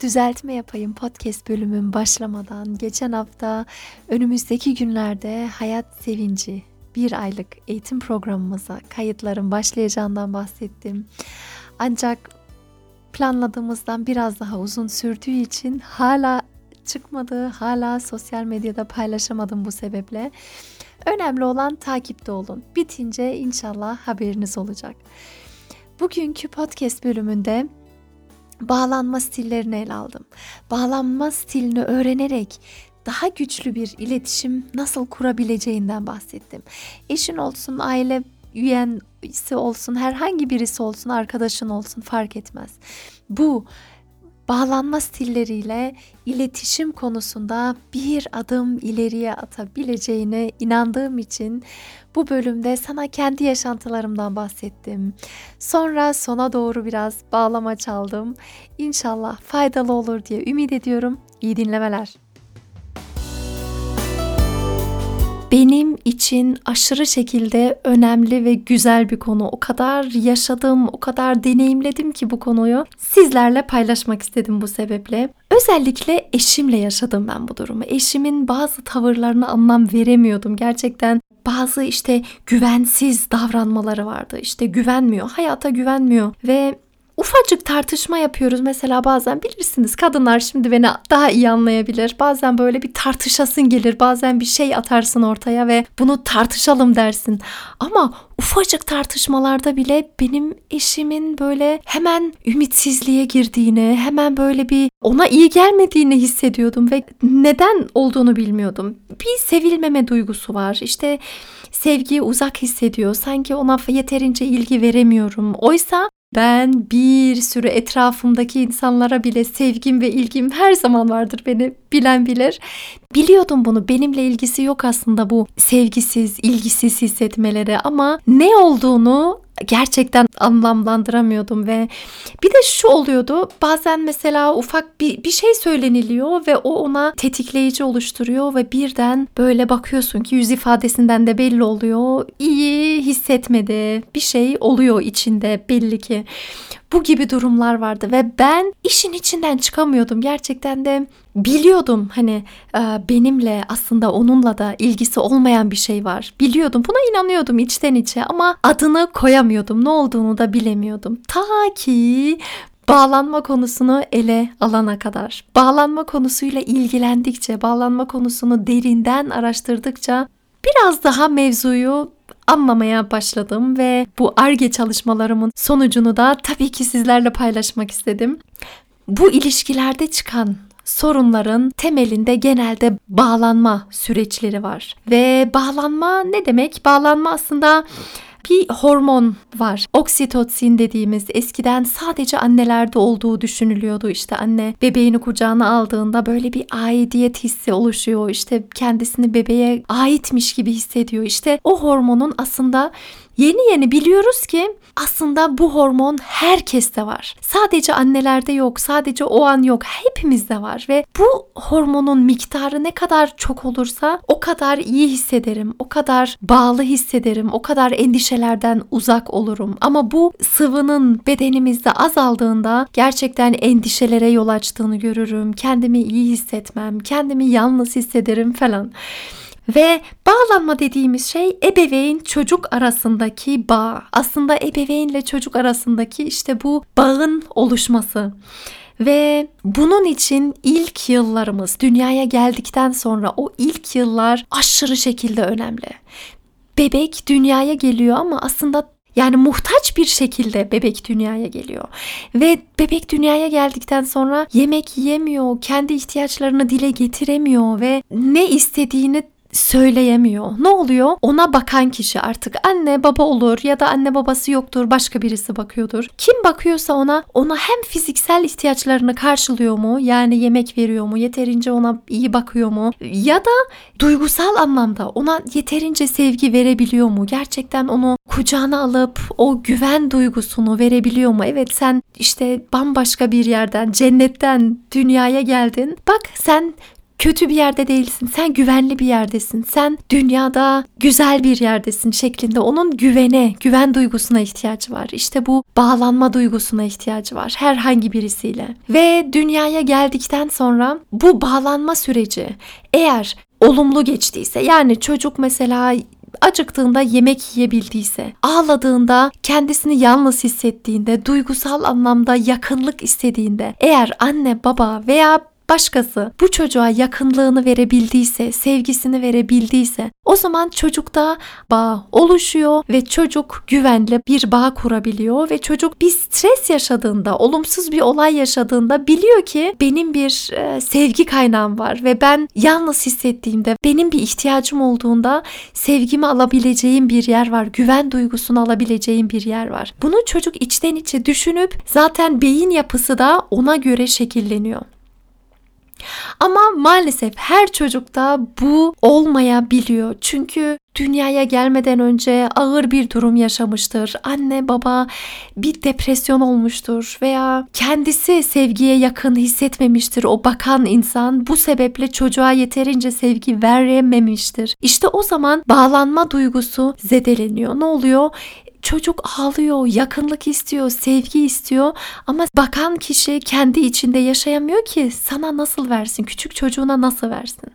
düzeltme yapayım podcast bölümün başlamadan. Geçen hafta önümüzdeki günlerde Hayat Sevinci bir aylık eğitim programımıza kayıtların başlayacağından bahsettim. Ancak planladığımızdan biraz daha uzun sürdüğü için hala çıkmadı, hala sosyal medyada paylaşamadım bu sebeple. Önemli olan takipte olun. Bitince inşallah haberiniz olacak. Bugünkü podcast bölümünde bağlanma stillerini ele aldım. Bağlanma stilini öğrenerek daha güçlü bir iletişim nasıl kurabileceğinden bahsettim. Eşin olsun, aile üyesi olsun, herhangi birisi olsun, arkadaşın olsun fark etmez. Bu bağlanma stilleriyle iletişim konusunda bir adım ileriye atabileceğine inandığım için bu bölümde sana kendi yaşantılarımdan bahsettim. Sonra sona doğru biraz bağlama çaldım. İnşallah faydalı olur diye ümit ediyorum. İyi dinlemeler. Benim için aşırı şekilde önemli ve güzel bir konu. O kadar yaşadım, o kadar deneyimledim ki bu konuyu sizlerle paylaşmak istedim bu sebeple. Özellikle eşimle yaşadım ben bu durumu. Eşimin bazı tavırlarına anlam veremiyordum. Gerçekten bazı işte güvensiz davranmaları vardı. İşte güvenmiyor, hayata güvenmiyor ve ufacık tartışma yapıyoruz mesela bazen bilirsiniz kadınlar şimdi beni daha iyi anlayabilir. Bazen böyle bir tartışasın gelir bazen bir şey atarsın ortaya ve bunu tartışalım dersin. Ama ufacık tartışmalarda bile benim eşimin böyle hemen ümitsizliğe girdiğini, hemen böyle bir ona iyi gelmediğini hissediyordum ve neden olduğunu bilmiyordum. Bir sevilmeme duygusu var. İşte sevgiye uzak hissediyor. Sanki ona yeterince ilgi veremiyorum. Oysa ben bir sürü etrafımdaki insanlara bile sevgim ve ilgim her zaman vardır beni bilen bilir. Biliyordum bunu benimle ilgisi yok aslında bu sevgisiz, ilgisiz hissetmeleri ama ne olduğunu gerçekten anlamlandıramıyordum ve bir de şu oluyordu bazen mesela ufak bir, bir şey söyleniliyor ve o ona tetikleyici oluşturuyor ve birden böyle bakıyorsun ki yüz ifadesinden de belli oluyor. İyi hissetmedi. Bir şey oluyor içinde belli ki bu gibi durumlar vardı ve ben işin içinden çıkamıyordum. Gerçekten de biliyordum hani e, benimle aslında onunla da ilgisi olmayan bir şey var. Biliyordum buna inanıyordum içten içe ama adını koyamıyordum. Ne olduğunu da bilemiyordum. Ta ki bağlanma konusunu ele alana kadar. Bağlanma konusuyla ilgilendikçe, bağlanma konusunu derinden araştırdıkça biraz daha mevzuyu anlamaya başladım ve bu ARGE çalışmalarımın sonucunu da tabii ki sizlerle paylaşmak istedim. Bu ilişkilerde çıkan sorunların temelinde genelde bağlanma süreçleri var. Ve bağlanma ne demek? Bağlanma aslında bir hormon var. Oksitotsin dediğimiz eskiden sadece annelerde olduğu düşünülüyordu. İşte anne bebeğini kucağına aldığında böyle bir aidiyet hissi oluşuyor. İşte kendisini bebeğe aitmiş gibi hissediyor. İşte o hormonun aslında Yeni yeni biliyoruz ki aslında bu hormon herkeste var. Sadece annelerde yok, sadece o an yok. Hepimizde var ve bu hormonun miktarı ne kadar çok olursa o kadar iyi hissederim, o kadar bağlı hissederim, o kadar endişelerden uzak olurum. Ama bu sıvının bedenimizde azaldığında gerçekten endişelere yol açtığını görürüm. Kendimi iyi hissetmem, kendimi yalnız hissederim falan. Ve bağlanma dediğimiz şey ebeveyn çocuk arasındaki bağ. Aslında ebeveynle çocuk arasındaki işte bu bağın oluşması. Ve bunun için ilk yıllarımız dünyaya geldikten sonra o ilk yıllar aşırı şekilde önemli. Bebek dünyaya geliyor ama aslında yani muhtaç bir şekilde bebek dünyaya geliyor. Ve bebek dünyaya geldikten sonra yemek yemiyor, kendi ihtiyaçlarını dile getiremiyor ve ne istediğini söyleyemiyor. Ne oluyor? Ona bakan kişi artık anne baba olur ya da anne babası yoktur başka birisi bakıyordur. Kim bakıyorsa ona ona hem fiziksel ihtiyaçlarını karşılıyor mu? Yani yemek veriyor mu? Yeterince ona iyi bakıyor mu? Ya da duygusal anlamda ona yeterince sevgi verebiliyor mu? Gerçekten onu kucağına alıp o güven duygusunu verebiliyor mu? Evet sen işte bambaşka bir yerden cennetten dünyaya geldin. Bak sen kötü bir yerde değilsin. Sen güvenli bir yerdesin. Sen dünyada güzel bir yerdesin şeklinde onun güvene, güven duygusuna ihtiyacı var. İşte bu bağlanma duygusuna ihtiyacı var herhangi birisiyle. Ve dünyaya geldikten sonra bu bağlanma süreci eğer olumlu geçtiyse yani çocuk mesela acıktığında yemek yiyebildiyse, ağladığında kendisini yalnız hissettiğinde, duygusal anlamda yakınlık istediğinde, eğer anne, baba veya başkası bu çocuğa yakınlığını verebildiyse, sevgisini verebildiyse o zaman çocukta bağ oluşuyor ve çocuk güvenli bir bağ kurabiliyor ve çocuk bir stres yaşadığında, olumsuz bir olay yaşadığında biliyor ki benim bir e, sevgi kaynağım var ve ben yalnız hissettiğimde, benim bir ihtiyacım olduğunda sevgimi alabileceğim bir yer var, güven duygusunu alabileceğim bir yer var. Bunu çocuk içten içe düşünüp zaten beyin yapısı da ona göre şekilleniyor. Ama maalesef her çocukta bu olmayabiliyor. Çünkü dünyaya gelmeden önce ağır bir durum yaşamıştır. Anne baba bir depresyon olmuştur veya kendisi sevgiye yakın hissetmemiştir o bakan insan. Bu sebeple çocuğa yeterince sevgi verememiştir. İşte o zaman bağlanma duygusu zedeleniyor. Ne oluyor? Çocuk ağlıyor, yakınlık istiyor, sevgi istiyor ama bakan kişi kendi içinde yaşayamıyor ki sana nasıl versin, küçük çocuğuna nasıl versin?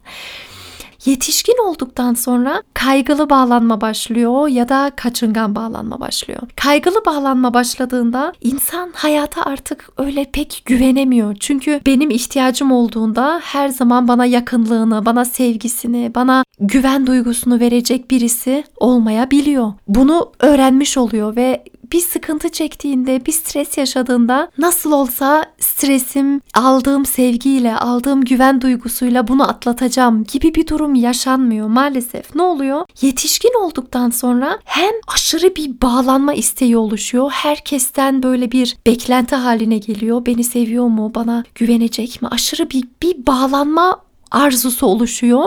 Yetişkin olduktan sonra kaygılı bağlanma başlıyor ya da kaçıngan bağlanma başlıyor. Kaygılı bağlanma başladığında insan hayata artık öyle pek güvenemiyor. Çünkü benim ihtiyacım olduğunda her zaman bana yakınlığını, bana sevgisini, bana güven duygusunu verecek birisi olmayabiliyor. Bunu öğrenmiş oluyor ve bir sıkıntı çektiğinde, bir stres yaşadığında nasıl olsa stresim aldığım sevgiyle, aldığım güven duygusuyla bunu atlatacağım gibi bir durum yaşanmıyor maalesef. Ne oluyor? Yetişkin olduktan sonra hem aşırı bir bağlanma isteği oluşuyor. Herkesten böyle bir beklenti haline geliyor. Beni seviyor mu? Bana güvenecek mi? Aşırı bir bir bağlanma arzusu oluşuyor.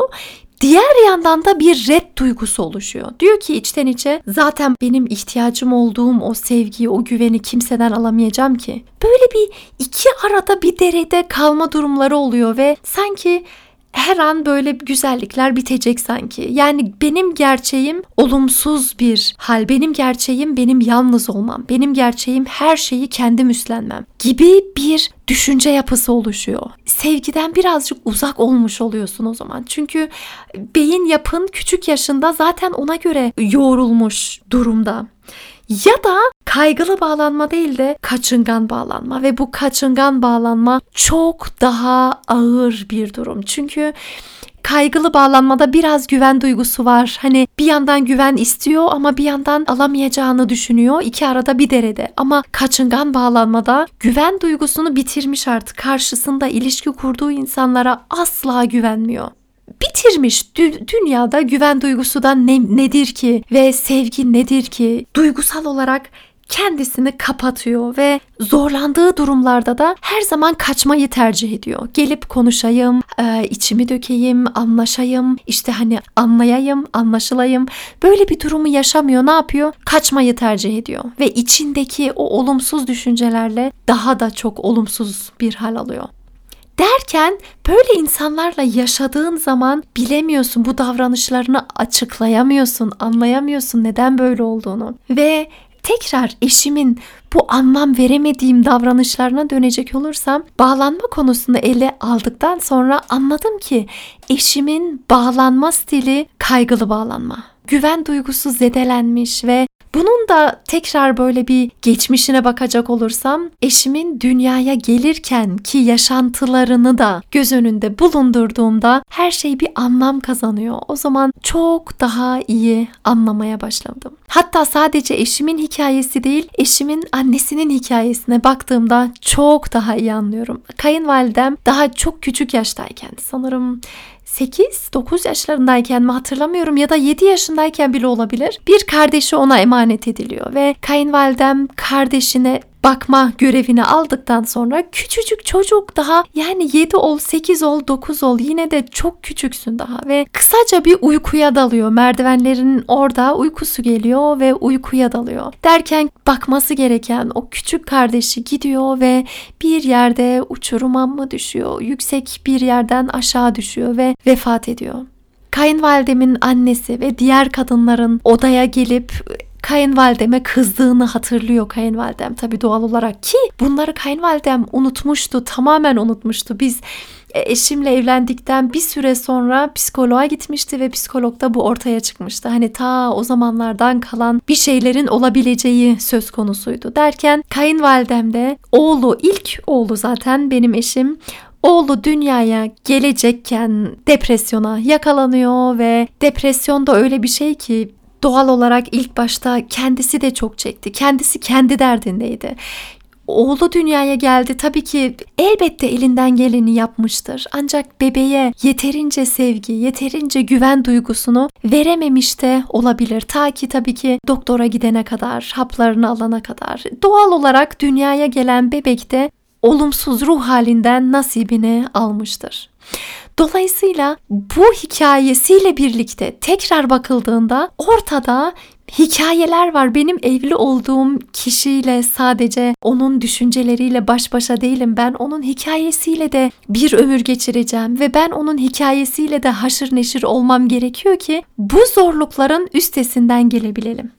Diğer yandan da bir red duygusu oluşuyor. Diyor ki içten içe zaten benim ihtiyacım olduğum o sevgiyi, o güveni kimseden alamayacağım ki. Böyle bir iki arada bir derede kalma durumları oluyor ve sanki her an böyle güzellikler bitecek sanki. Yani benim gerçeğim olumsuz bir hal. Benim gerçeğim benim yalnız olmam. Benim gerçeğim her şeyi kendim üstlenmem gibi bir düşünce yapısı oluşuyor. Sevgiden birazcık uzak olmuş oluyorsun o zaman. Çünkü beyin yapın küçük yaşında zaten ona göre yoğrulmuş durumda. Ya da kaygılı bağlanma değil de kaçıngan bağlanma ve bu kaçıngan bağlanma çok daha ağır bir durum. Çünkü kaygılı bağlanmada biraz güven duygusu var. Hani bir yandan güven istiyor ama bir yandan alamayacağını düşünüyor. İki arada bir derede. Ama kaçıngan bağlanmada güven duygusunu bitirmiş artık. Karşısında ilişki kurduğu insanlara asla güvenmiyor bitirmiş. Dü- dünyada güven duygusu da ne, nedir ki ve sevgi nedir ki? Duygusal olarak kendisini kapatıyor ve zorlandığı durumlarda da her zaman kaçmayı tercih ediyor. Gelip konuşayım, e, içimi dökeyim, anlaşayım, işte hani anlayayım, anlaşılayım. Böyle bir durumu yaşamıyor. Ne yapıyor? Kaçmayı tercih ediyor ve içindeki o olumsuz düşüncelerle daha da çok olumsuz bir hal alıyor. Derken böyle insanlarla yaşadığın zaman bilemiyorsun bu davranışlarını açıklayamıyorsun, anlayamıyorsun neden böyle olduğunu. Ve tekrar eşimin bu anlam veremediğim davranışlarına dönecek olursam bağlanma konusunu ele aldıktan sonra anladım ki eşimin bağlanma stili kaygılı bağlanma. Güven duygusu zedelenmiş ve bunun da tekrar böyle bir geçmişine bakacak olursam eşimin dünyaya gelirken ki yaşantılarını da göz önünde bulundurduğumda her şey bir anlam kazanıyor. O zaman çok daha iyi anlamaya başladım. Hatta sadece eşimin hikayesi değil, eşimin annesinin hikayesine baktığımda çok daha iyi anlıyorum. Kayınvalidem daha çok küçük yaştayken sanırım 8-9 yaşlarındayken mi hatırlamıyorum ya da 7 yaşındayken bile olabilir. Bir kardeşi ona emanet ediliyor ve kayınvalidem kardeşine bakma görevini aldıktan sonra küçücük çocuk daha yani 7 ol, 8 ol, 9 ol yine de çok küçüksün daha ve kısaca bir uykuya dalıyor. Merdivenlerin orada uykusu geliyor ve uykuya dalıyor. Derken bakması gereken o küçük kardeşi gidiyor ve bir yerde uçuruma mı düşüyor, yüksek bir yerden aşağı düşüyor ve vefat ediyor. Kayınvalidemin annesi ve diğer kadınların odaya gelip kayınvalideme kızdığını hatırlıyor kayınvalidem tabii doğal olarak ki bunları kayınvalidem unutmuştu tamamen unutmuştu biz e, eşimle evlendikten bir süre sonra psikoloğa gitmişti ve psikologda bu ortaya çıkmıştı. Hani ta o zamanlardan kalan bir şeylerin olabileceği söz konusuydu. Derken kayınvalidem de oğlu ilk oğlu zaten benim eşim Oğlu dünyaya gelecekken depresyona yakalanıyor ve depresyonda öyle bir şey ki doğal olarak ilk başta kendisi de çok çekti. Kendisi kendi derdindeydi. Oğlu dünyaya geldi tabii ki elbette elinden geleni yapmıştır. Ancak bebeğe yeterince sevgi, yeterince güven duygusunu verememiş de olabilir. Ta ki tabii ki doktora gidene kadar, haplarını alana kadar. Doğal olarak dünyaya gelen bebek de olumsuz ruh halinden nasibini almıştır. Dolayısıyla bu hikayesiyle birlikte tekrar bakıldığında ortada hikayeler var. Benim evli olduğum kişiyle sadece onun düşünceleriyle baş başa değilim. Ben onun hikayesiyle de bir ömür geçireceğim ve ben onun hikayesiyle de haşır neşir olmam gerekiyor ki bu zorlukların üstesinden gelebilelim.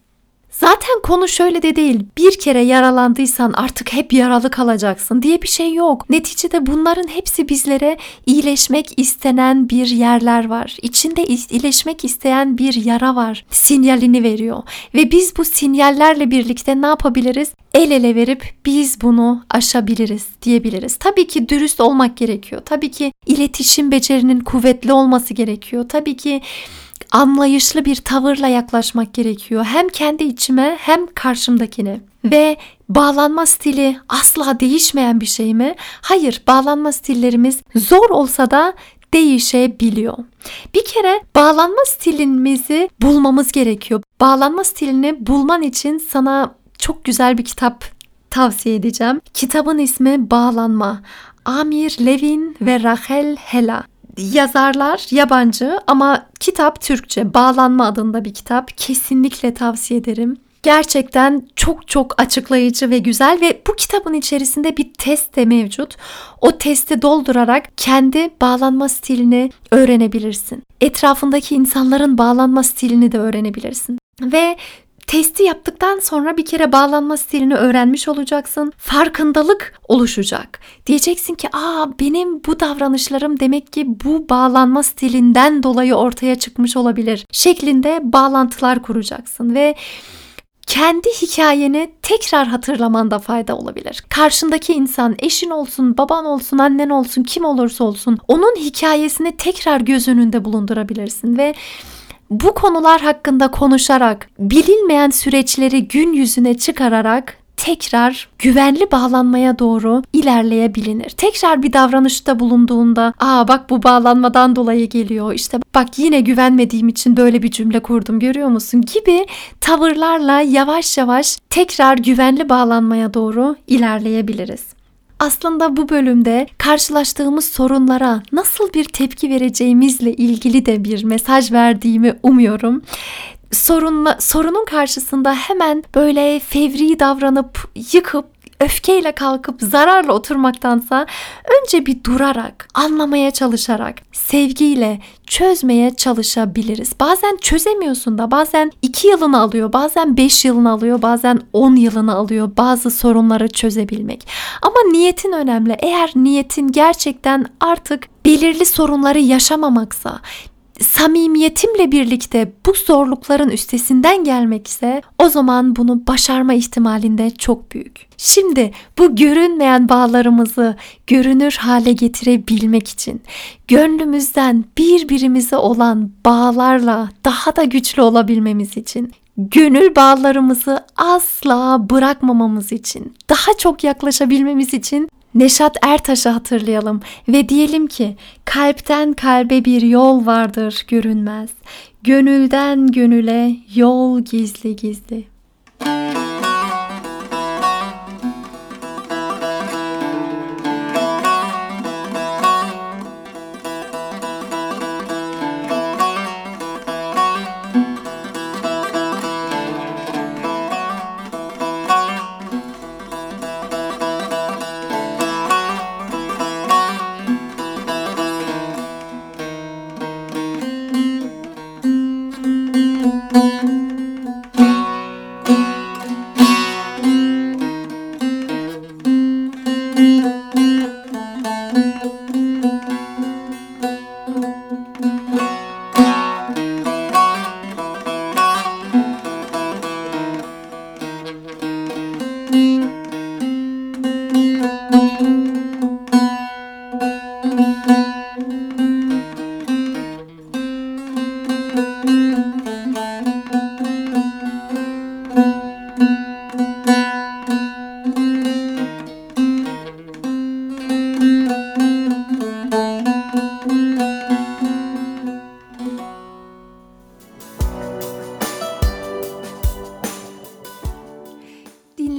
Zaten konu şöyle de değil. Bir kere yaralandıysan artık hep yaralı kalacaksın diye bir şey yok. Neticede bunların hepsi bizlere iyileşmek istenen bir yerler var. İçinde iyileşmek isteyen bir yara var. Sinyalini veriyor. Ve biz bu sinyallerle birlikte ne yapabiliriz? El ele verip biz bunu aşabiliriz diyebiliriz. Tabii ki dürüst olmak gerekiyor. Tabii ki iletişim becerinin kuvvetli olması gerekiyor. Tabii ki anlayışlı bir tavırla yaklaşmak gerekiyor. Hem kendi içime hem karşımdakine. Ve bağlanma stili asla değişmeyen bir şey mi? Hayır, bağlanma stillerimiz zor olsa da değişebiliyor. Bir kere bağlanma stilimizi bulmamız gerekiyor. Bağlanma stilini bulman için sana çok güzel bir kitap tavsiye edeceğim. Kitabın ismi Bağlanma. Amir Levin ve Rachel Hela yazarlar yabancı ama kitap Türkçe. Bağlanma adında bir kitap. Kesinlikle tavsiye ederim. Gerçekten çok çok açıklayıcı ve güzel ve bu kitabın içerisinde bir test de mevcut. O testi doldurarak kendi bağlanma stilini öğrenebilirsin. Etrafındaki insanların bağlanma stilini de öğrenebilirsin. Ve Testi yaptıktan sonra bir kere bağlanma stilini öğrenmiş olacaksın. Farkındalık oluşacak. Diyeceksin ki aa benim bu davranışlarım demek ki bu bağlanma stilinden dolayı ortaya çıkmış olabilir şeklinde bağlantılar kuracaksın ve kendi hikayeni tekrar hatırlamanda fayda olabilir. Karşındaki insan eşin olsun, baban olsun, annen olsun, kim olursa olsun onun hikayesini tekrar göz önünde bulundurabilirsin ve bu konular hakkında konuşarak, bilinmeyen süreçleri gün yüzüne çıkararak tekrar güvenli bağlanmaya doğru ilerleyebilinir. Tekrar bir davranışta bulunduğunda, aa bak bu bağlanmadan dolayı geliyor. İşte bak yine güvenmediğim için böyle bir cümle kurdum görüyor musun gibi tavırlarla yavaş yavaş tekrar güvenli bağlanmaya doğru ilerleyebiliriz. Aslında bu bölümde karşılaştığımız sorunlara nasıl bir tepki vereceğimizle ilgili de bir mesaj verdiğimi umuyorum. Sorunla, sorunun karşısında hemen böyle fevri davranıp yıkıp öfkeyle kalkıp zararla oturmaktansa önce bir durarak, anlamaya çalışarak, sevgiyle çözmeye çalışabiliriz. Bazen çözemiyorsun da bazen iki yılını alıyor, bazen beş yılını alıyor, bazen on yılını alıyor bazı sorunları çözebilmek. Ama niyetin önemli. Eğer niyetin gerçekten artık belirli sorunları yaşamamaksa, samimiyetimle birlikte bu zorlukların üstesinden gelmek ise o zaman bunu başarma ihtimalinde çok büyük. Şimdi bu görünmeyen bağlarımızı görünür hale getirebilmek için gönlümüzden birbirimize olan bağlarla daha da güçlü olabilmemiz için gönül bağlarımızı asla bırakmamamız için, daha çok yaklaşabilmemiz için Neşat Ertaş'ı hatırlayalım ve diyelim ki kalpten kalbe bir yol vardır görünmez. Gönülden gönüle yol gizli gizli.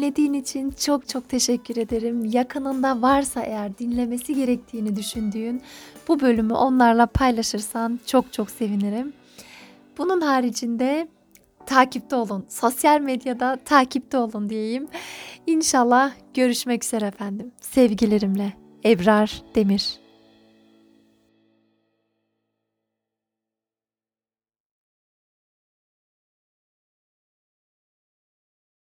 Dinlediğin için çok çok teşekkür ederim. Yakınında varsa eğer dinlemesi gerektiğini düşündüğün bu bölümü onlarla paylaşırsan çok çok sevinirim. Bunun haricinde takipte olun. Sosyal medyada takipte olun diyeyim. İnşallah görüşmek üzere efendim. Sevgilerimle Ebrar Demir.